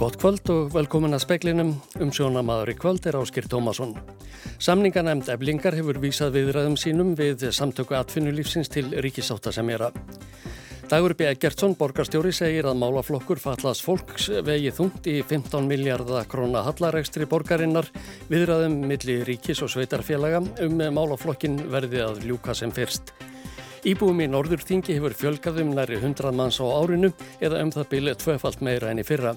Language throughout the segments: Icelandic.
Gott kvöld og velkomin að speklinum. Umsjónamaður í kvöld er Áskir Tómasson. Samninganemnd eblingar hefur vísað viðræðum sínum við samtöku atfinnulífsins til ríkisáta sem að. Dagur B. Gertsson, borgarstjóri, segir að málaflokkur fallast fólks vegi þungt í 15 miljardar króna hallaregstri borgarinnar viðræðum milli ríkis og sveitarfélaga um málaflokkin verði að ljúka sem fyrst. Íbúum í Norðurþingi hefur fjölgað um næri 100 manns á árinu eða um það byrja tvöfalt meira enn í fyrra.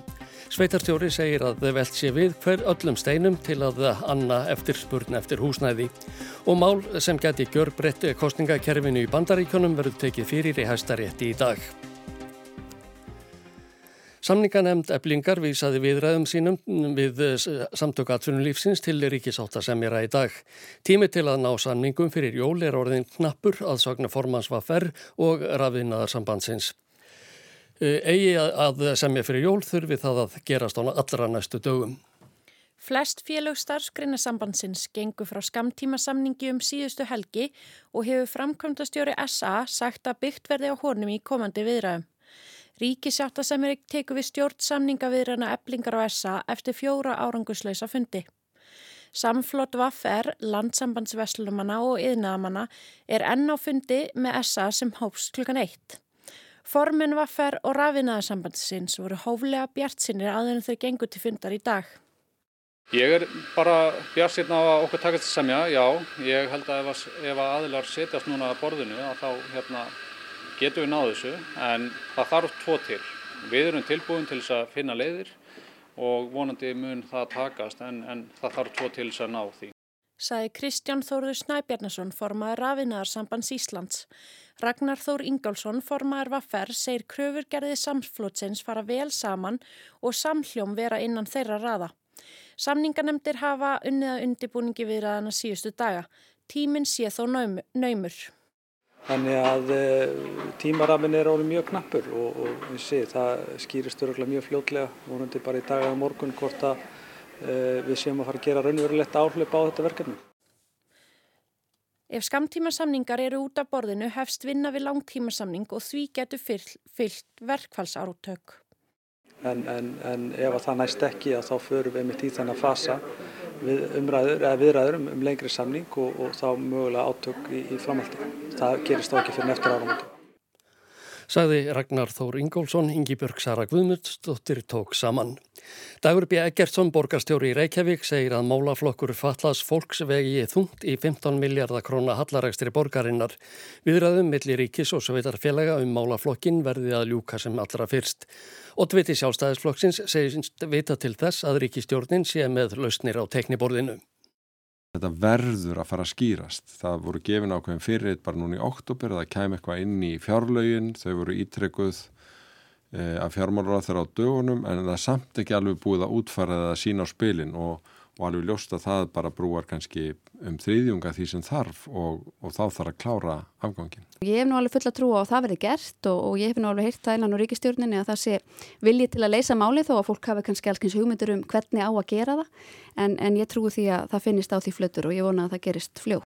Sveitarstjóri segir að þau velt sé við hver öllum steinum til að anna eftir spurn eftir húsnæði og mál sem geti gjör breytt kostningakerfinu í bandaríkjónum verður tekið fyrir í hæstarétti í dag. Samninganemnd eblingar vísaði viðræðum sínum við samtöku atvinnulífsins til ríkisáta sem að í dag. Tími til að ná samningum fyrir jól er orðin knappur að sagna formans var ferr og rafiðnaðarsambandsins. Eh, eigi að semja fyrir jól þurfi það að gerast á allra næstu dögum. Flest félög starfsgreinasambandsins gengur frá skamtímasamningi um síðustu helgi og hefur framkvæmdastjóri SA sagt að byggt verði á honum í komandi viðræðum. Ríkisjáta sem er ekki teku við stjórn samningaviðræna eblingar á SA eftir fjóra áranguslösa fundi. Samflott Vaffer, landsambandsveslumanna og yðnaðamanna er enn á fundi með SA sem hópst klukkan eitt. Formin Vaffer og rafinaðarsambandsins voru hóflega bjart sinnir aðeins þau gengur til fundar í dag. Ég er bara bjart sinn á að okkur takast að semja, já. Ég held að ef, ef að aðilar setjast núna að borðinu að þá hérna, getum við náðu þessu en það þarf tvo til. Við erum tilbúin til þess að finna leiðir og vonandi mun það takast en, en það þarf tvo til þess að ná því. Saði Kristján Þóruður Snæbjarnason formaði rafinaðarsambands Íslands. Ragnar Þór Ingálsson, formaður Vaffer, segir kröfurgerði samflótsins fara vel saman og samhljóm vera innan þeirra raða. Samninganemdir hafa unniða undibúningi viðraðana síðustu daga. Tíminn sé þó naumur. Þannig að eh, tímarafin er árið mjög knappur og, og sé, það skýrist öruglega mjög fljótlega, vonandi bara í dag eða morgun hvort að við séum að fara að gera raunverulegt áhlaup á þetta verkefni. Ef skamtímasamningar eru út af borðinu hefst vinna við langtímasamning og því getur fyllt verkfallsárutök. En, en, en ef það næst ekki þá förum við mitt í þannig að fasa við umræður, viðræður um, um lengri samning og, og þá mögulega átök í, í framhaldi. Það gerist þá ekki fyrir neftur ára mútu sagði Ragnar Þór Ingólfsson, Ingi Björg Sara Guðmundsdóttir tók saman. Dagur B. Eggertsson, borgarstjóri í Reykjavík, segir að málaflokkur fallas fólks vegi þungt í 15 miljardar króna hallarægstri borgarinnar. Viðræðum millir ríkis og sveitarfélaga um málaflokkin verði að ljúka sem allra fyrst. Ottviti sjálfstæðisflokksins segist vita til þess að ríkistjórnin sé með lausnir á tekniborðinu. Þetta verður að fara að skýrast. Það voru gefin ákveðin fyrir bara núna í oktober, það kæm eitthvað inn í fjárlaugin, þau voru ítrekkuð af fjármálur á þeirra á dögunum en það er samt ekki alveg búið að útfara það að sína á spilin og og alveg ljóst að það bara brúar kannski um þriðjunga því sem þarf og, og þá þarf að klára afgangin. Ég hef nú alveg fulla trú á að það verði gert og, og ég hef nú alveg heyrt það innan á ríkistjórninni að það sé viljið til að leysa máli þó að fólk hafi kannski alls hugmyndur um hvernig á að gera það en, en ég trúi því að það finnist á því flötur og ég vona að það gerist fljó.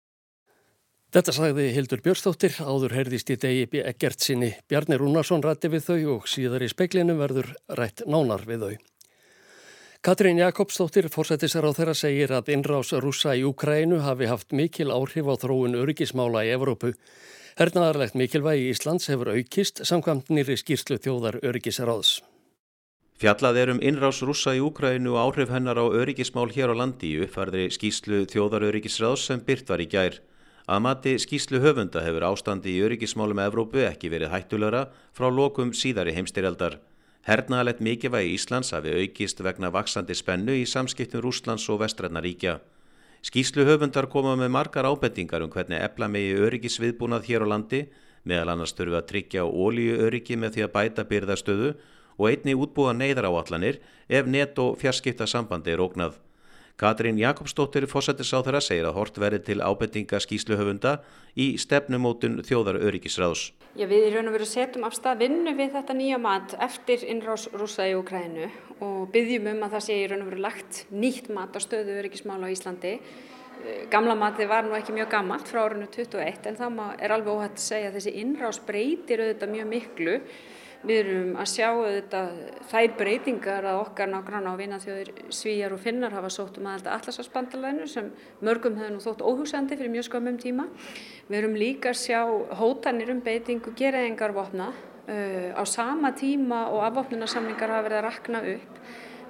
Þetta sagði Hildur Björnstóttir, áður herðist í degi Egert sinni Bjarni Rúnarsson rætti við þau og síðar í speklinu verður rætt nánar við þau. Katrín Jakobsdóttir, fórsættisar á þeirra, segir að innrás rúsa í Ukrænu hafi haft mikil áhrif á þróun öryggismála í Evrópu. Hernaðarlegt mikilvægi Íslands hefur aukist samkvæmt nýri skýrslu þjóðar öryggisráðs. Fjallað er um innrás rúsa í Ukrænu og áhrif hennar á öryggismál hér á landi uppfærðri skýrslu þjóðar öryggisráðs sem byrt var í gær. Að mati skýrslu höfunda hefur ástandi í öryggismálum Evrópu ekki verið hættulegra frá lokum síðari heimstyrjaldar. Hernaðalett mikilvægi Íslands hafi aukist vegna vaksandi spennu í samskiptum Rúslands og vestrænaríkja. Skýslu höfundar koma með margar ábendingar um hvernig ebla megi öryggisviðbúnað hér á landi, meðal annars þurfi að tryggja ólíu öryggi með því að bæta byrðastöðu og einni útbúa neyðar áallanir ef net og fjarskipta sambandi er ógnað. Katrín Jakobsdóttir fósættisáþara segir að hort verið til ábendinga skýsluhöfunda í stefnumótun þjóðar öryggisráðs. Já, við í raun og veru setjum af stað vinnu við þetta nýja mat eftir innrás rúsa í Ukrænu og byggjum um að það sé í raun og veru lagt nýtt mat á stöðu öryggismála á Íslandi. Eh, gamla mati var nú ekki mjög gammalt frá árinu 21 en það er alveg óhætt að segja að þessi innrás breytir auðvitað mjög miklu Við erum að sjá auðvitað þær breytingar að okkar nágrann á vinaþjóðir Svíjar og Finnar hafa sótt um aðelda allarsvarsbandalæðinu sem mörgum hefur nú þótt óhugsandi fyrir mjög skömmum tíma. Við erum líka að sjá hótanir um beitingu geraðingarvopna uh, á sama tíma og afvopnunarsamlingar hafa verið að rakna upp.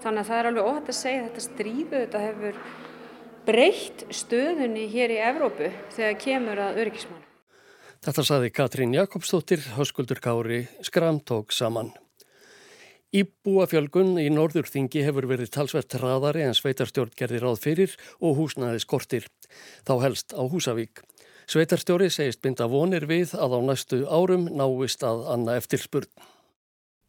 Þannig að það er alveg óhætt að segja að þetta stríðu þetta hefur breytt stöðunni hér í Evrópu þegar kemur að öryggismál. Þetta saði Katrín Jakobsdóttir, höskuldur Kári, skramtók saman. Íbúafjölgun í Norðurþingi hefur verið talsvert hraðari en sveitarstjórn gerði ráð fyrir og húsnaði skortir. Þá helst á Húsavík. Sveitarstjóri segist binda vonir við að á næstu árum náist að anna eftirspurn.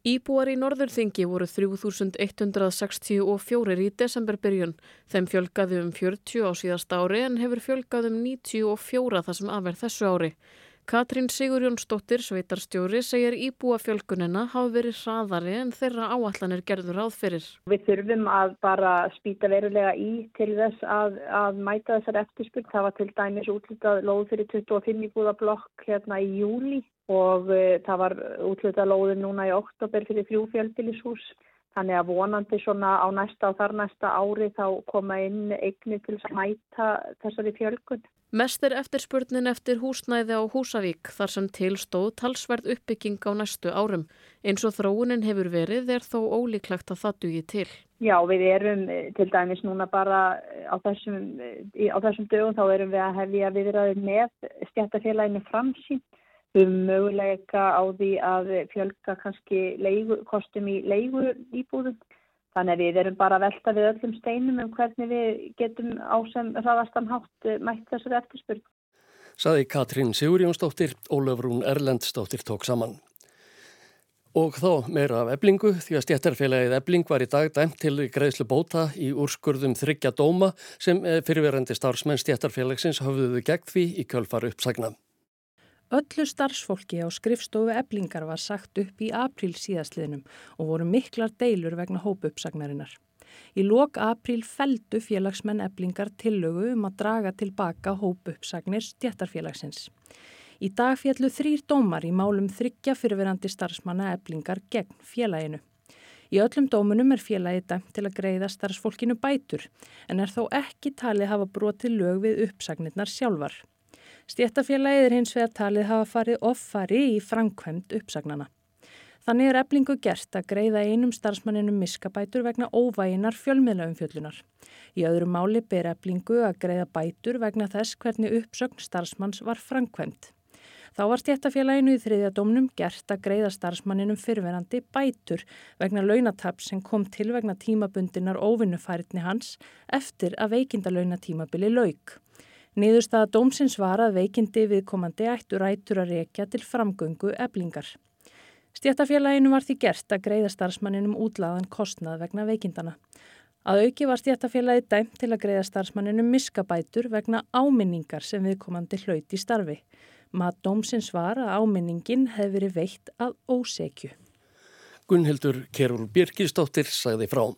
Íbúar í Norðurþingi voru 3164 í desemberbyrjun. Þeim fjölgaði um 40 á síðast ári en hefur fjölgað um 94 það sem afverð þessu ári. Katrín Sigurjónsdóttir, sveitarstjóri, segir íbúa fjölgunina hafa verið hraðari en þeirra áallanir gerður áðferir. Við þurfum að bara spýta verulega í til þess að, að mæta þessar eftirspil. Það var til dæmis útlitað lóð fyrir 25 íbúða blokk hérna í júli og uh, það var útlitað lóðin núna í oktober fyrir þrjú fjölbillishús. Þannig að vonandi svona á næsta og þar næsta ári þá koma inn eigni til að mæta þessari fjölgun. Mest er eftirspurnin eftir húsnæði á Húsavík þar sem tilstóð talsverð uppbygging á næstu árum. Eins og þróunin hefur verið er þó ólíklegt að það dugi til. Já, við erum eh, til dæmis núna bara eh, á þessum, eh, á þessum dögum þá erum við að hefja viðræðið með stjættafélaginu framsýn um möguleika á því að fjölga kannski leigu, kostum í leigu íbúðum. Þannig að við erum bara að velta við öllum steinum um hvernig við getum á sem hraðastan hátt eh, mætt þessari eftirspurn. Saði Katrín Sigurjónsdóttir, Ólafrún Erlendsdóttir tók saman. Og þá meira af eblingu því að stjættarfélagið ebling var í dag dæmt til greiðslu bóta í úrskurðum þryggja dóma sem eh, fyrirverandi starfsmenn stjættarfélagsins höfðuðu gegn því í kjölfar uppsagna. Öllu starfsfólki á skrifstofu eblingar var sagt upp í april síðastliðnum og voru miklar deilur vegna hópuppsagnarinnar. Í lok april feldu félagsmenn eblingar tillögu um að draga tilbaka hópuppsagnir stjættarfélagsins. Í dag fjallu þrýr dómar í málum þryggja fyrirverandi starfsmanna eblingar gegn félaginu. Í öllum dómunum er félagi dæmt til að greiða starfsfólkinu bætur en er þó ekki talið hafa brotið lög við uppsagnirnar sjálfar. Stéttafélagið er hins vegar talið hafa farið offari í framkvæmt uppsagnana. Þannig er eblingu gert að greiða einum starfsmanninum miskabætur vegna óvæginar fjölmiðlaumfjöllunar. Í öðru máli ber eblingu að greiða bætur vegna þess hvernig uppsögn starfsmanns var framkvæmt. Þá var stéttafélaginu í þriðja domnum gert að greiða starfsmanninum fyrverandi bætur vegna launatapp sem kom til vegna tímabundinar óvinnufæritni hans eftir að veikinda launatímabili lauk. Niðurstaða dómsins var að veikindi viðkomandi ættur ættur að rekja til framgöngu eblingar. Stjættafélaginu var því gert að greiða starfsmanninum útlaðan kostnað vegna veikindana. Að auki var stjættafélagi dæmt til að greiða starfsmanninum miskabætur vegna áminningar sem viðkomandi hlauti í starfi. Mat dómsins var að áminningin hefði verið veitt að ósekju. Gunnhildur Kerul Birkistóttir sagði frá.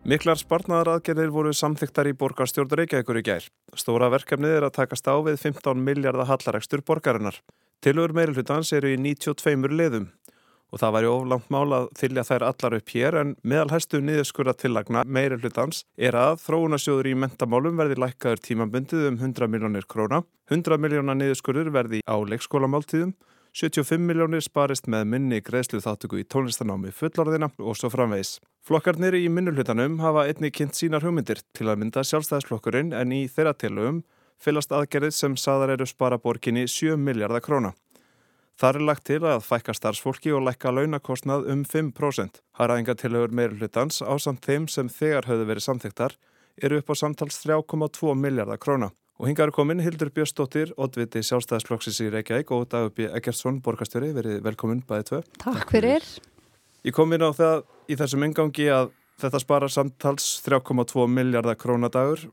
Miklar spartnaðaraðgerðir voru samþyktar í borgarstjórn Reykjavíkur í gær. Stóra verkefnið er að takast á við 15 miljardar hallaregstur borgarinnar. Tilur meirulhutans eru í 92 leðum og það væri oflangt mál að þylja þær allar upp hér en meðal hæstu niðurskurra tillagna meirulhutans er að þróunasjóður í mentamálum verði lækkaður tímambundið um 100 miljónir króna, 100 miljóna niðurskurður verði á leikskólamáltíðum 75 miljónir sparist með minni greiðslu þáttöku í tónlistanámi fullorðina og svo framvegis. Flokkarnir í minnulhutanum hafa einni kynnt sínar hugmyndir til að mynda sjálfstæðisflokkurinn en í þeirra tilögum fylgast aðgerðið sem saðar eru spara borginni 7 miljardar króna. Þar er lagt til að fækka starfsfólki og lækka launakostnað um 5%. Haraðingatilögur meirulhutans á samt þeim sem þegar höfðu verið samþyktar eru upp á samtals 3,2 miljardar króna. Og hingar er komin Hildur Björnsdóttir, oddviti sjálfstæðisflokksins í Reykjavík og Dagubi Eggertsson, borgastjóri, verið velkomin bæðið tvö. Takk fyrir. Ég kom inn á það í þessum engangi að þetta spara samtals 3,2 miljardar krónadagur.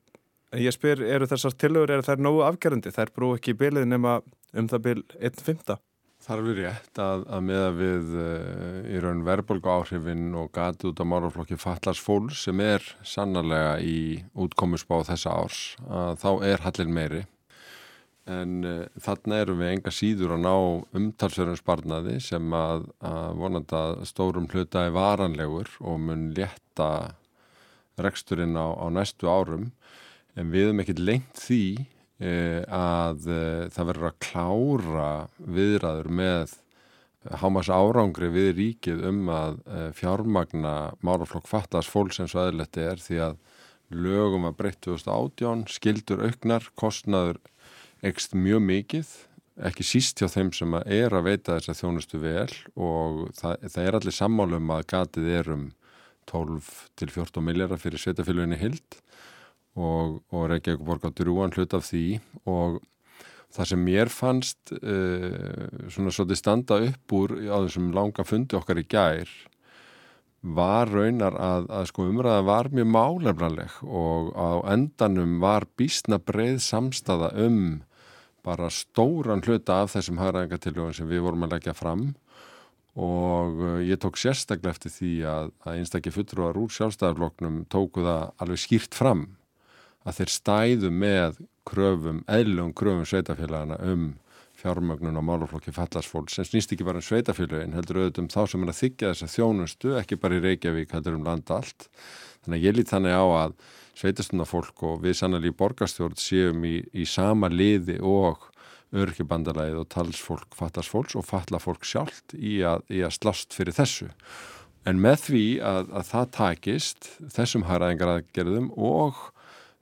Ég spyr, eru þessar tilögur, eru þær nógu afgerandi? Þær brú ekki í bylið nema um það byl 1.5. Það er verið rétt að, að meða við uh, í raun verðbólgu áhrifin og gati út á málaflokki fallars fólk sem er sannarlega í útkomusbá þessa árs að þá er hallin meiri. en uh, þarna erum við enga síður að ná umtalsverðum sparnaði sem að, að vonanda stórum hlutaði varanlegur og mun létta reksturinn á, á næstu árum en við hefum ekkert lengt því að uh, það verður að klára viðræður með hámas árangri við ríkið um að fjármagna málaflokk fattast fólks eins og aðlætti er því að lögum að breytt 2018, skildur auknar, kostnaður ekst mjög mikið, ekki síst hjá þeim sem er að veita þess að þjónustu vel og það, það er allir sammálum að gatið er um 12 til 14 miljardar fyrir sveitafélaginni hild og, og Reykjavík borgar drúan hlut af því. Og það sem mér fannst uh, svona svolítið standa upp úr á þessum langa fundi okkar í gær var raunar að, að sko umræða var mjög málefnaleg og á endanum var bísna breið samstaða um bara stóran hluta af þessum hagræðingatiljóðum sem við vorum að leggja fram. Og uh, ég tók sérstaklega eftir því að, að einstakki fulltrúar úr sjálfstæðarfloknum tóku það alveg skýrt fram að þeir stæðu með kröfum, eðlum kröfum sveitafélagana um fjármögnun á málaflokki fallarsfólk sem snýst ekki bara um sveitafélagin heldur auðvitað um þá sem er að þykja þessa þjónustu ekki bara í Reykjavík heldur um landa allt. Þannig að ég lít þannig á að sveitastunafólk og við sannlega í borgarstjórn séum í, í sama liði og örkjubandalæðið og talsfólk fallarsfólks og fallafólk sjálft í að, í að slást fyrir þessu. En með því að, að það takist þessum haraðingar aðgerðum og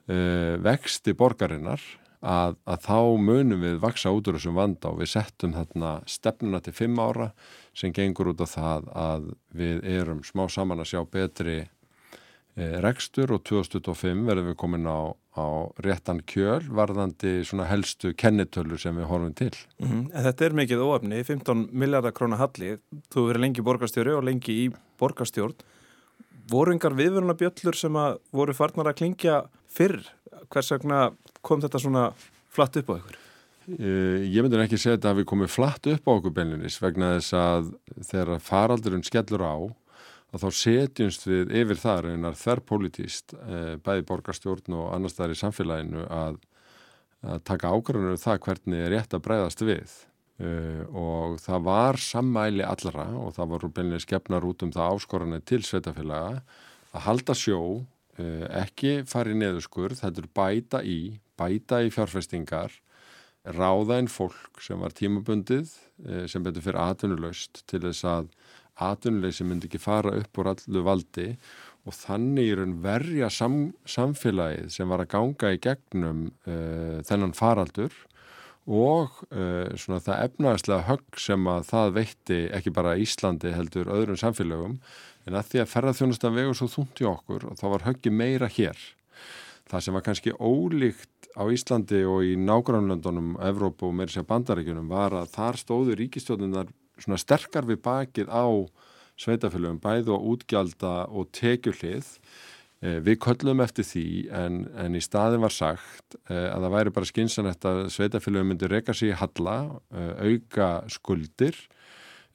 uh, vexti borgarinnar að, að þá munum við vaksa út úr þessum vanda og við settum þarna stefnuna til fimm ára sem gengur út á það að við erum smá saman að sjá betri e, rekstur og 2025 verðum við komin á, á réttan kjöl varðandi svona helstu kennitölur sem við horfum til. Mm -hmm. Þetta er mikið óöfni, 15 miljardar krónar halli, þú verið lengi borgarstjóri og lengi í borgarstjórn. Voru yngar viðvörunabjöllur sem að voru farnar að klingja fyrr? Hvers vegna kom þetta svona flatt upp á ykkur? Ég myndur ekki segja þetta að við komum flatt upp á okkur beinlinis vegna þess að þegar faraldurinn skellur á að þá setjumst við yfir þar einar þerrpolitíst uh, bæði borgarstjórn og annars þar í samfélaginu að, að taka ákvæmlega um það hvernig er rétt að breyðast við uh, og það var sammæli allara og það voru beinlinis skefnar út um það áskoranir til sveitafélaga að halda sjó ekki fari neðuskurð, þetta er bæta í bæta í fjárfestingar, ráða einn fólk sem var tímabundið eh, sem betur fyrir atvinnuleust til þess að atvinnuleysi myndi ekki fara upp úr allu valdi og þannig er einn verja sam, samfélagið sem var að ganga í gegnum uh, þennan faraldur og uh, svona það efnaðslega högg sem að það veitti ekki bara Íslandi heldur öðrum samfélagum en að því að ferðarþjónustan vegur svo þúnt í okkur og þá var höggi meira hér. Það sem var kannski ólíkt á Íslandi og í nágrannlöndunum, Evrópu og þess að bandaríkunum var að þar stóðu ríkistjóðunar svona sterkar við bakið á sveitafélögum, bæðu á útgjalda og tekjulið. Eh, við köllum eftir því en, en í staðin var sagt eh, að það væri bara skinsanett að sveitafélögum myndi reyka sér í halla, eh, auka skuldir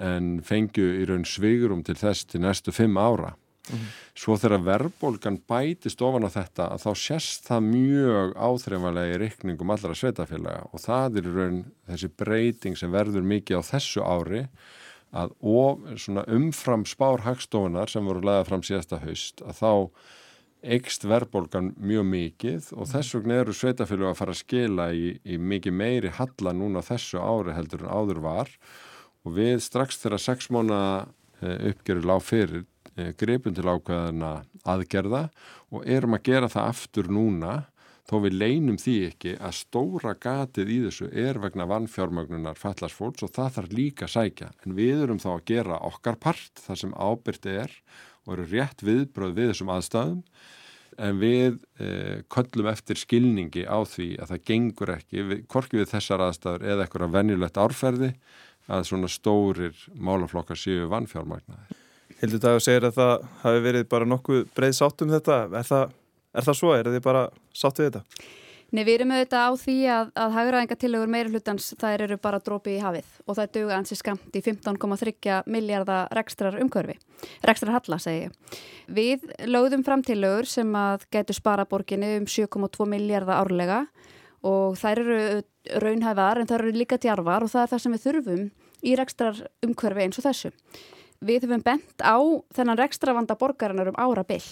en fengju í raun svigurum til þess til næstu fimm ára. Mm -hmm. Svo þegar verðbólgan bætist ofan á þetta að þá sérst það mjög áþreifanlega í reikningum allra sveitafélaga og það er raun þessi breyting sem verður mikið á þessu ári að of, umfram spár hagstofunar sem voru lagað fram síðasta haust að þá ekst verðbólgan mjög mikið og þess vegna eru sveitafélag að fara að skila í, í mikið meiri halla núna þessu ári heldur en áður var. Og við strax þegar sex mánu eh, uppgerur lág fyrir Eh, greipum til ákveðana aðgerða og erum að gera það aftur núna þó við leinum því ekki að stóra gatið í þessu er vegna vannfjármögnunar fallarsfólks og það þarf líka að sækja. En við erum þá að gera okkar part þar sem ábyrti er og eru rétt viðbröð við þessum aðstæðum en við eh, köllum eftir skilningi á því að það gengur ekki, við, korki við þessar aðstæður eða eitthvað venjulegt árferði að svona stórir málaflokkar séu vannfjármögnaði. Hildur Dagur segir að það hafi verið bara nokkuð breið sátt um þetta. Er það, er það svo? Er þið bara sátt við þetta? Nei, við erum auðvitað á því að, að hagraðingatillögur meira hlutans þær eru bara drópi í hafið og það dögu ansi skamt í 15,3 miljardar rekstrar umkörfi. Rekstrar halla, segi ég. Við lögðum fram tillögur sem að getur spara borginni um 7,2 miljardar árlega og þær eru raunhæfar en þær eru líka djarfar og það er það sem við þurfum í rekstrar umhverfi eins og þessu. Við höfum bent á þennan rekstravanda borgarinnar um ára byll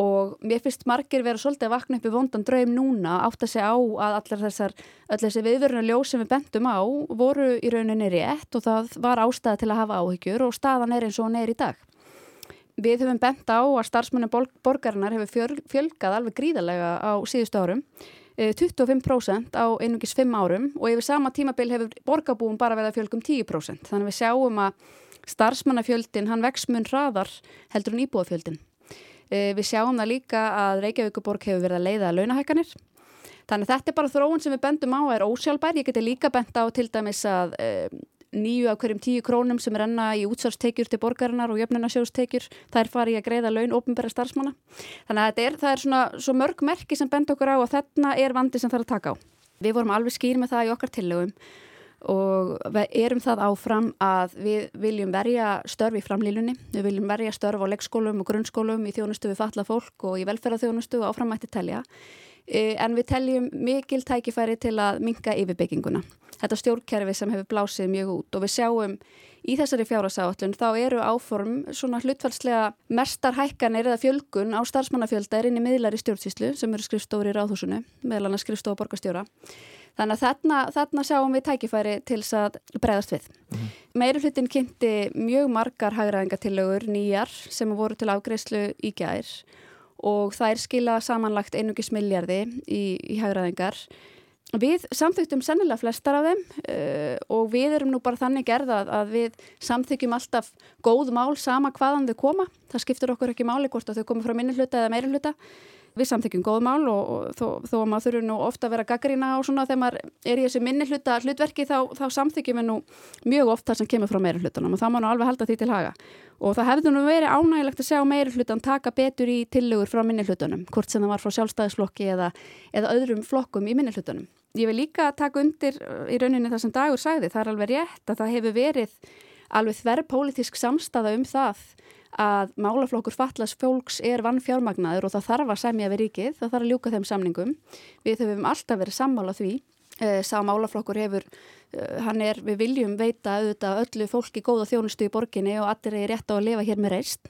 og mér finnst margir vera svolítið að vakna upp í vondan draum núna átt að segja á að allar þessar allar þessi viðverðinu ljós sem við bentum á voru í rauninni rétt og það var ástæða til að hafa áhyggjur og staðan er eins og hún er í dag. Við höfum bent á að starfsmunum borgarinnar hefur fjölgað alveg gríðarlega á síðustu árum 25% eh, á einungis 5 árum og yfir sama tímabil hefur borgarbúum bara veið að fjölgum 10% þannig við sjáum að starfsmannafjöldin hann vex mun hraðar heldur en íbúafjöldin við sjáum það líka að Reykjavíkuborg hefur verið að leiða launahækkanir. Þannig þetta er bara þróun sem við bendum á er ósjálfbær. Ég geti líka benda á til dæmis að e, nýju af hverjum tíu krónum sem er enna í útsvarstekjur til borgarinnar og jöfnunarsjóðstekjur, það er farið að greiða laun ofnbæra starfsmanna. Þannig að er, það er svona svo mörg merki sem benda okkur á og þarna er vandi sem er að taka á. Við vorum alveg skýr með það í okkar tillögum og við erum það áfram að við viljum verja störf í framlýlunni, við viljum verja störf á leikskólum og grunnskólum í þjónustu við falla fólk og í velferðarþjónustu og áframmætti telja en við teljum mikil tækifæri til að minga yfirbygginguna. Þetta stjórnkerfi sem hefur blásið mjög út og við sjáum í þessari fjárhásáallun þá eru áform svona hlutfalslega mestar hækkanir eða fjölgun á starfsmannafjölda er inn í miðlari stjórnsýslu sem eru skrifstóri í ráðhúsinu, meðal annars skrifstóra borgastjóra Þannig að þarna, þarna sjáum við tækifæri til þess að bregðast við. Mm -hmm. Meiri hlutin kynnti mjög margar hagraðingatillögur nýjar sem voru til afgreyslu í gær og það er skila samanlagt einugis miljardi í, í hagraðingar. Við samþyktum sennilega flestar af þeim uh, og við erum nú bara þannig gerðað að við samþykjum alltaf góð mál sama hvaðan þau koma. Það skiptur okkur ekki máli hvort að þau komi frá minni hluta eða meiri hluta við samþykjum góð mál og, og þó, þó að maður þurfu nú ofta að vera gaggrina á svona þegar maður er í þessu minni hluta hlutverki þá, þá samþykjum við nú mjög oft það sem kemur frá meiri hlutunum og það má nú alveg halda því til haga og það hefði nú verið ánægilegt að sjá meiri hlutan taka betur í tillegur frá minni hlutunum hvort sem það var frá sjálfstæðisflokki eða, eða öðrum flokkum í minni hlutunum. Ég vil líka taka undir uh, í rauninni það sem Dagur sagði, það er alveg rétt að það hefur verið alveg þverr pólitísk samstaða um það að málaflokkur fallas fólks er vann fjármagnaður og það þarf að semja við ríkið, það þarf að ljúka þeim samningum. Við höfum alltaf verið sammála því, eh, sá málaflokkur hefur, eh, hann er, við viljum veita auðvitað öllu fólki góða þjónustu í borginni og allir er rétt á að lifa hér með reist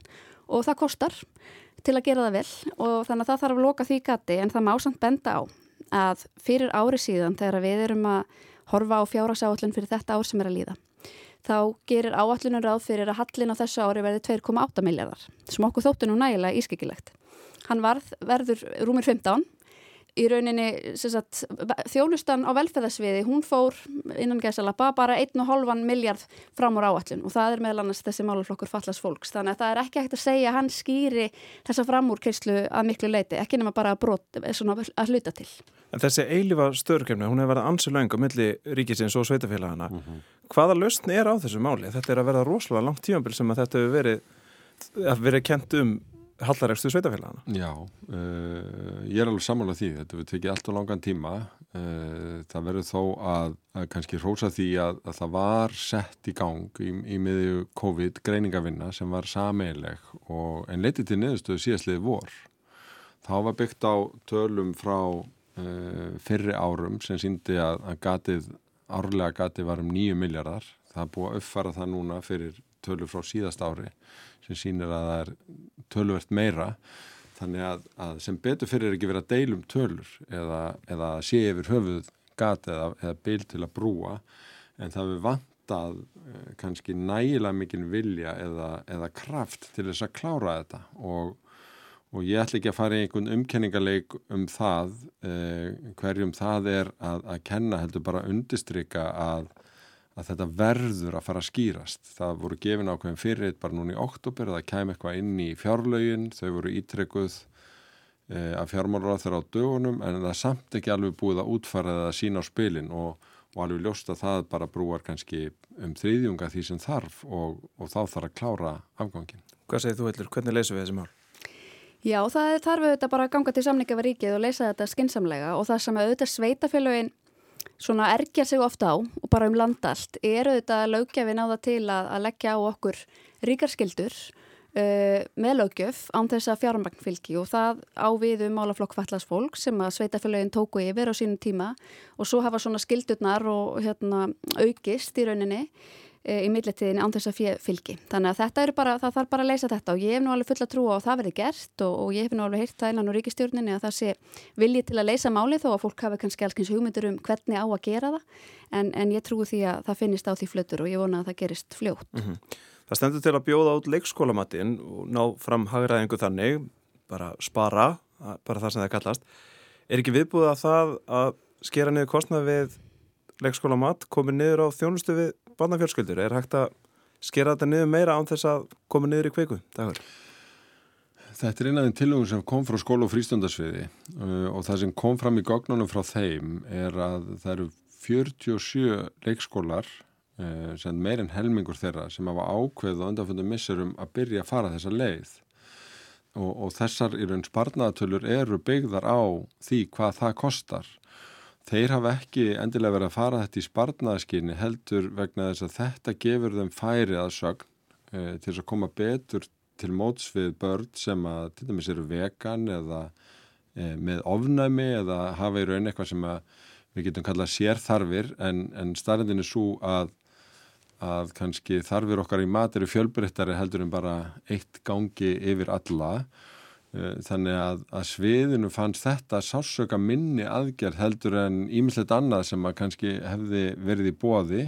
og það kostar til að gera það vel og þannig að það þarf að loka því gati. En það má samt benda á að fyrir ári síðan þegar við erum að horfa á fjárhagsáallun fyrir þetta ár sem er að líða þá gerir áallunum ráð fyrir að hallin á þessu ári verði 2,8 miljardar sem okkur þóttu nú nægilega ískikilegt. Hann varð, verður rúmir 15 í rauninni sagt, þjónustan á velferðarsviði, hún fór innan gæsalappa bara 1,5 miljard fram úr áallun og það er meðal annars þessi máluflokkur fallast fólks. Þannig að það er ekki hægt að segja að hann skýri þessa framúrkeyslu að miklu leiti, ekki nema bara að, brot, að hluta til. En þessi eilifa störkjöfni, hún hefur verið ansið laung á milli ríkisins og sveitafélagana. Mm -hmm. Hvaða lausn er á þessu máli? Þetta er að verða rosalega langt tímanbíl sem að þetta hefur verið, verið kent um hallarækstu sveitafélagana. Já, uh, ég er alveg samanlega því, þetta við tekið allt og langan tíma, uh, það verður þó að, að kannski rósa því að, að það var sett í gang í, í miðju COVID greiningavinna sem var sameileg og en leitið til niðurstöðu síðastliði vor. Þá var byggt á tölum frá uh, fyrri árum sem síndi að, að gatið, árlega gatið var um nýju miljardar, það er búið að uppfara það núna fyrir tölur frá síðast ári sem sínir að það er töluvert meira. Þannig að, að sem betur fyrir ekki verið að deilum tölur eða, eða sé yfir höfuð gat eða, eða bil til að brúa. En það við vantað eh, kannski nægilega mikinn vilja eða, eða kraft til þess að klára þetta. Og, og ég ætla ekki að fara í einhvern umkenningarleik um það eh, hverjum það er að, að kenna heldur bara að undistrykka að að þetta verður að fara að skýrast. Það voru gefin ákveðin fyrir bara núna í oktober, það kem eitthvað inn í fjárlaugin, þau voru ítrekkuð e, af fjármálur á þeirra á dögunum en það er samt ekki alveg búið að útfara það að sína á spilin og, og alveg ljósta það bara brúar kannski um þriðjunga því sem þarf og, og þá þarf að klára afgangin. Hvað segir þú Hellur? Hvernig leysum við þessi mál? Já, það þarf auðvitað bara að ganga til samninga við ríkið og leysa þetta skinsamlega og það sem auðvitað sveitafélagin svona ergja sig ofta á og bara um landa allt eru þetta lögjafin á það til að, að leggja á okkur ríkarskildur uh, með lögjöf án þess að fjármagn fylgi og það á við um málaflokk fallast fólk sem að sveitafélagin tóku yfir á sínum tíma og svo hafa svona skildurnar og hérna, aukist í rauninni í milletiðinni án þess að fylgi. Þannig að þetta er bara, það þarf bara að leysa þetta og ég hef nú alveg fulla trú á að það verði gert og, og ég hef nú alveg heyrt það innan á ríkistjórninni að það sé viljið til að leysa máli þó að fólk hafi kannski alls hugmyndur um hvernig á að gera það en, en ég trúi því að það finnist á því flötur og ég vona að það gerist fljótt. Mm -hmm. Það stendur til að bjóða át leikskólamatinn og ná fram hagraðingu þannig, bara spara, bara það sem það kallast. Er ekki viðbúið að það að skera niður kostnað við leikskólamatt komið niður á þjónustu við barnafjölskyldur? Er hægt að skera þetta niður meira án þess að komið niður í kveiku? Dagur? Þetta er eina af þeim tilugum sem kom frá skóla og frístundarsviði uh, og það sem kom fram í gognunum frá þeim er að það eru 47 leikskólar Eh, sem meirinn helmingur þeirra sem hafa ákveð og undanfundum missurum að byrja að fara þessa leið og, og þessar í raun sparnaðatölur eru byggðar á því hvað það kostar þeir hafa ekki endilega verið að fara þetta í sparnaðaskinni heldur vegna þess að þetta gefur þeim færi að sögn e, til að koma betur til móts við börn sem að til dæmis eru vegan eða e, með ofnæmi eða hafa í raun eitthvað sem við getum kallað sérþarfir. En, en starrendin er svo að að kannski þarfir okkar í mat eru fjölbreyttari heldur en bara eitt gangi yfir alla. eh, þannig að, að sviðinu fannst þetta sásöka minni aðgerð heldur en ímislegt annað sem að kannski hefði verið í bóði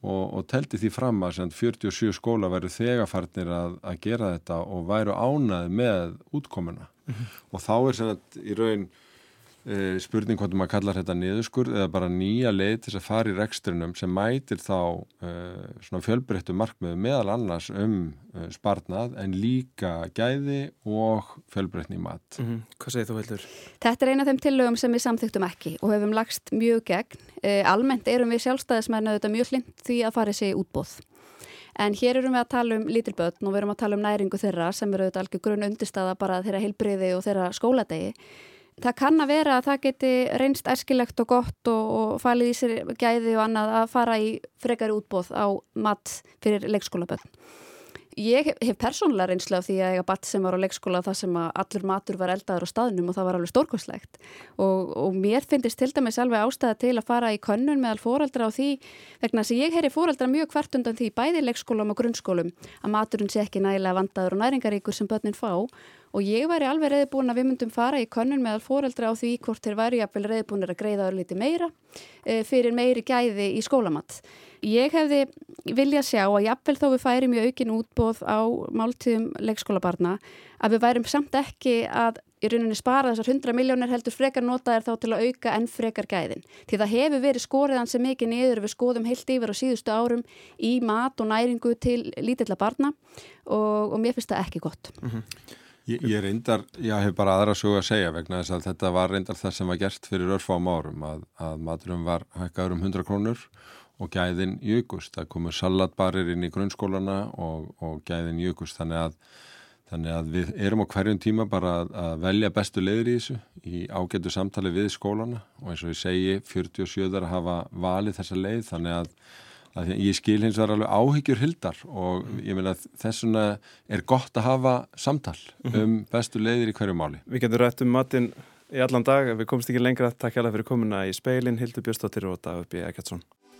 og, og telti því fram að 47 skóla væru þegafarnir að, að gera þetta og væru ánað með útkomuna mm -hmm. og þá er sem að í raun spurning hvort maður kallar þetta niðurskurð eða bara nýja leið til að fara í rekstrinum sem mætir þá e, svona fjölbreyttu markmiðu meðal annars um e, sparnað en líka gæði og fjölbreytni í mat. Mm -hmm. Hvað segir þú heldur? Þetta er eina af þeim tillögum sem við samþyktum ekki og hefum lagst mjög gegn. E, almennt erum við sjálfstæðismennu þetta mjög hlind því að fara þessi útbóð. En hér erum við að tala um lítilbötn og við erum að tala um næringu þeirra sem eru auðvitað algjör grunn undirstaða bara þeirra heilbriði og þeirra skóladegi það kann að vera að það geti reynst erskilegt og gott og, og falið í sér gæði og annað að fara í frekari útbóð á mat fyrir leikskólaböðn. Ég hef persónulega reynslu af því að ég hafa batt sem var á leikskóla þar sem að allur matur var eldaður á staðnum og það var alveg stórkostlegt og, og mér finnist til dæmis alveg ástæða til að fara í könnun meðal fóreldra á því vegna þess að ég heyri fóreldra mjög hvert undan því bæði leikskólum og grunnskólum að maturinn sé ekki nægilega vandaður og næringaríkur sem börnin fá og ég væri alveg reyðbúin að við myndum fara í könnun meðal fóreldra á því hvort þeir væri reyðbúinir að greiða örlíti meira e, fyrir meiri gæði í skólamatt. Ég hefði viljað sjá að jafnvel þó við færim í aukin útbóð á máltíðum leikskólabarna að við værim samt ekki að í rauninni spara þessar 100 miljónir heldur frekar notaðir þá til að auka enn frekar gæðin. Því það hefur verið skoriðan sem mikið niður við skoðum heilt yfir á síðustu árum í mat og næringu til lítilla barna og, og mér finnst það ekki gott. Mm -hmm. Ég, ég reyndar, ég hef bara aðra sögu að segja vegna þess að þetta var reyndar það sem var gert fyrir örfám árum að, að maturum var hækkaður um 100 krónur og gæðin jökust. Það komur salatbarir inn í grunnskólana og, og gæðin jökust þannig að, þannig að við erum á hverjum tíma bara að, að velja bestu leiður í þessu í ágætu samtali við skólana og eins og ég segi 47 að hafa valið þessa leið þannig að Ég skil hins vegar alveg áhyggjur hildar og ég meina þessuna er gott að hafa samtal -hmm. um bestu leiðir í hverju máli. Við getum rætt um matin í allan dag, við komst ekki lengra. Takk hjá það fyrir komuna í speilin, Hildur Björnstóttir og Dagur B. Ekkertsson.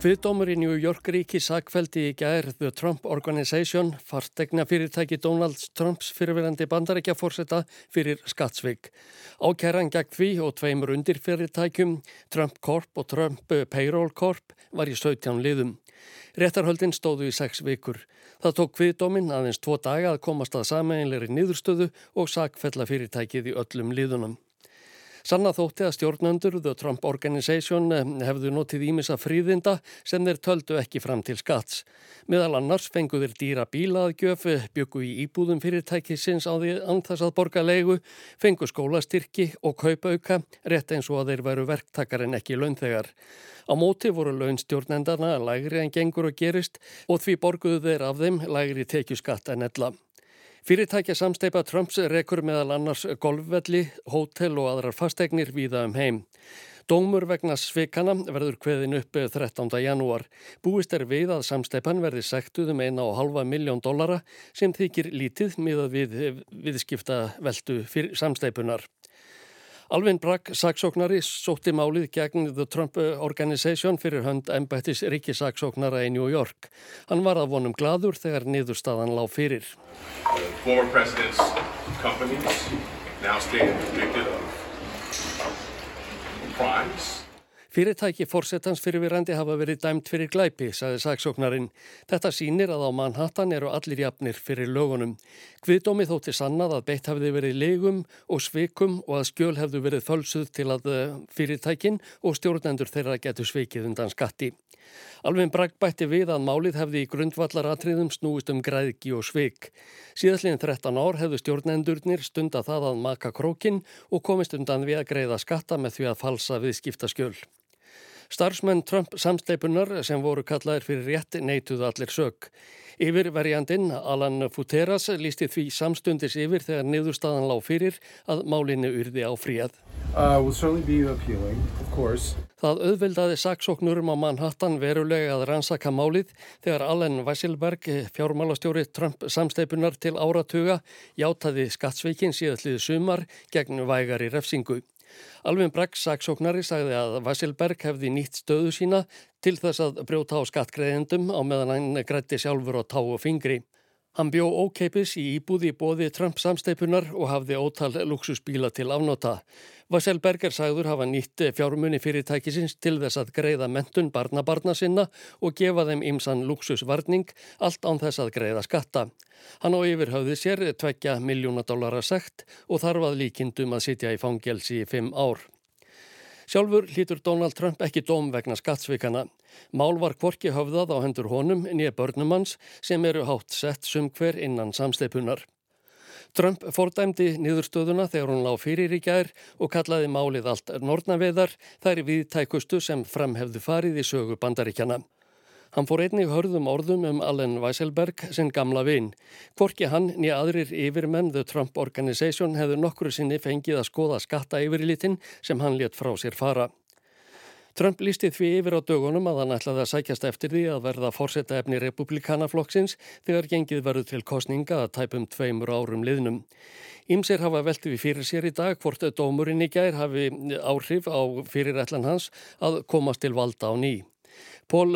Kviðdómur í New York ríki sakveldi í gær The Trump Organization fartegna fyrirtæki Donald Trumps fyrirverandi bandarækja fórseta fyrir skattsvig. Ákæran gegn því og tveimur undir fyrirtækjum Trump Corp og Trump Payroll Corp var í 17 liðum. Réttarhöldin stóðu í 6 vikur. Það tók kviðdómin aðeins tvo daga að komast að sameinleiri niðurstöðu og sakfella fyrirtækið í öllum liðunum. Sanna þótti að stjórnendur The Trump Organization eh, hefðu notið ímissa fríðinda sem þeir töldu ekki fram til skatts. Meðal annars fenguður dýra bílaðgjöf, byggu í íbúðum fyrirtækisins á því anþess að borga leigu, fengu skólastyrki og kaupauka, rétt eins og að þeir veru verktakar en ekki launþegar. Á móti voru launstjórnendarna lægri en gengur og gerist og því borguðu þeir af þeim lægri tekjuskatt en ella. Fyrirtækja samsteipa Trumps rekur meðal annars golfvelli, hótel og aðrar fasteignir víða um heim. Dómur vegna svikana verður kveðin upp 13. janúar. Búist er við að samsteipan verði sektuð um eina og halva miljón dollara sem þykir lítið miðað við viðskipta veldu fyrir samsteipunar. Alvin Bragg, saksóknari, sótti málið gegn The Trump Organization fyrir hönd embættis ríkisaksóknara í New York. Hann var að vonum gladur þegar niðurstaðan lág fyrir. Former Fyrirtæki fórsetans fyrirvirandi hafa verið dæmt fyrir glæpi, saði saksóknarinn. Þetta sínir að á Manhattan eru allir jafnir fyrir lögunum. Kviðdómi þótti sannað að beitt hafiði verið legum og svikum og að skjöl hefðu verið fölsuð til að eh, fyrirtækin og stjórnendur þeirra getur svikið undan skatti. Alveg bragg bætti við að málið hefði í grundvallaratriðum snúist um græðki og svik. Síðastliðin 13 ár hefðu stjórnendurnir stunda það að maka krókin og komist undan við að greiða skatta með því að falsa viðskiptaskjöl. Starfsmenn Trump samsteipunar sem voru kallaðir fyrir rétt neituð allir sög. Yfirverjandin Alan Futeras lísti því samstundis yfir þegar niðurstaðan lág fyrir að málinu urði á fríad. Uh, Það auðvildaði saksóknurum á Manhattan verulega að rannsaka málið þegar Allen Weisselberg, fjármálastjóri Trump samsteipunar til áratuga, játaði skattsveikin síðallið sumar gegn vægari refsingu. Alvin Bragg saksóknari sagði að Vassilberg hefði nýtt stöðu sína til þess að brjóta á skattgreðendum á meðan hann grætti sjálfur á tá og fingri. Hann bjó ókeipis í íbúði bóði Trump samsteipunar og hafði ótal luxusbíla til afnóta. Vasselberger sagður hafa nýtt fjármunni fyrirtækisins til þess að greiða mentun barnabarna sinna og gefa þeim ymsan luxusvarning allt án þess að greiða skatta. Hann á yfirhauði sér tvekja miljóna dólara sekt og þarf að líkindum að sitja í fangelsi í fimm ár. Sjálfur hlýtur Donald Trump ekki dóm vegna skattsvikana. Mál var kvorki höfðað á hendur honum nýja börnumanns sem eru hátt sett sum hver innan samsteipunar. Trump fordæmdi niðurstöðuna þegar hún lág fyrir í gær og kallaði málið allt nortnaveðar þær viðtækustu sem framhefðu farið í sögu bandaríkjana. Hann fór einnig hörðum orðum um Allen Weisselberg sem gamla vinn. Hvorki hann nýja aðrir yfirmenn The Trump Organization hefðu nokkru sinni fengið að skoða skatta yfirilítinn sem hann létt frá sér fara. Trump lísti því yfir á dögunum að hann ætlaði að sækjast eftir því að verða fórsetta efni republikanaflokksins þegar gengið verður til kostninga að tæpum tveimur árum liðnum. Ímsir hafa veltið við fyrir sér í dag hvort dómurinn í gær hafi áhrif á fyrirætlan hans að komast til valda á nýj. Pól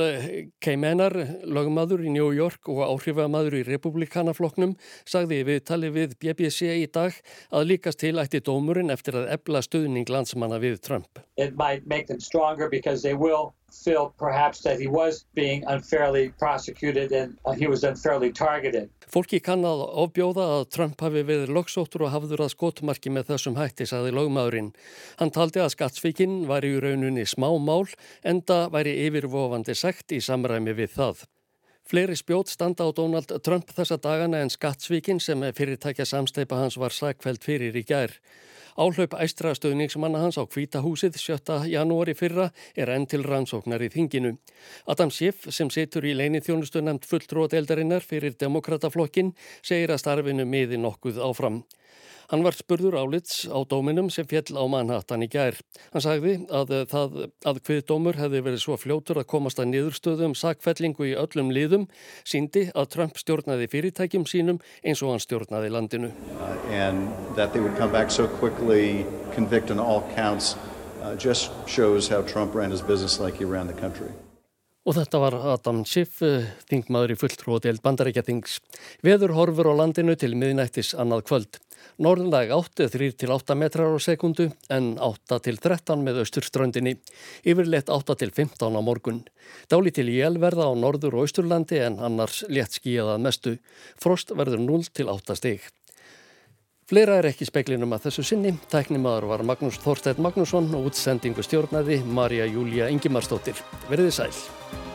Keimenar, lögmaður í New York og áhrifamaður í republikanafloknum, sagði við tali við BBC í dag að líkast til ætti dómurinn eftir að ebla stuðning landsmanna við Trump. It might make them stronger because they will feel perhaps that he was being unfairly prosecuted and uh, he was unfairly targeted. Fólki kann að ofbjóða að Trump hafi verið loksóttur og hafður að skotmarki með þessum hætti, saði lögmaðurinn. Hann taldi að skattsvíkinn var í raununni smá mál, enda væri yfirvofandi sekt í samræmi við það. Fleiri spjót standa á Donald Trump þessa dagana en skattsvíkinn sem fyrirtækja samsteipa hans var sagfælt fyrir í gær. Áhlaup æstra stöðningsmanna hans á Kvítahúsið 7. janúari fyrra er enn til rannsóknar í þinginu. Adam Schiff sem situr í leini þjónustu nefnd fulltróðeldarinnar fyrir demokrataflokkin segir að starfinu miði nokkuð áfram. Hann var spurður álits á dóminum sem fjell á Manhattan í gær. Hann sagði að það að hvið dómur hefði verið svo fljótur að komast að niðurstöðum um sakfellingu í öllum liðum síndi að Trump stjórnaði fyrirtækjum sínum eins og hann stjórnaði landinu. Uh, so quickly, counts, uh, like he ran the country. Og þetta var Adam Schiff, uh, þingmaður í fulltróðdeild bandarækjathings. Veður horfur á landinu til miðnættis annað kvöld. Norðundag 8, 3-8 metrar á sekundu en 8-13 með austurströndinni. Yfirleitt 8-15 á morgun. Dáli til jælverða á norður og austurlandi en annars létt skíðað mestu. Frost verður 0-8 stig. Fleira er ekki speklinum að þessu sinni. Tæknimaður var Magnús Þorstedt Magnússon og útsendingu stjórnaði Marja Júlia Ingimarsdóttir. Verðið sæl.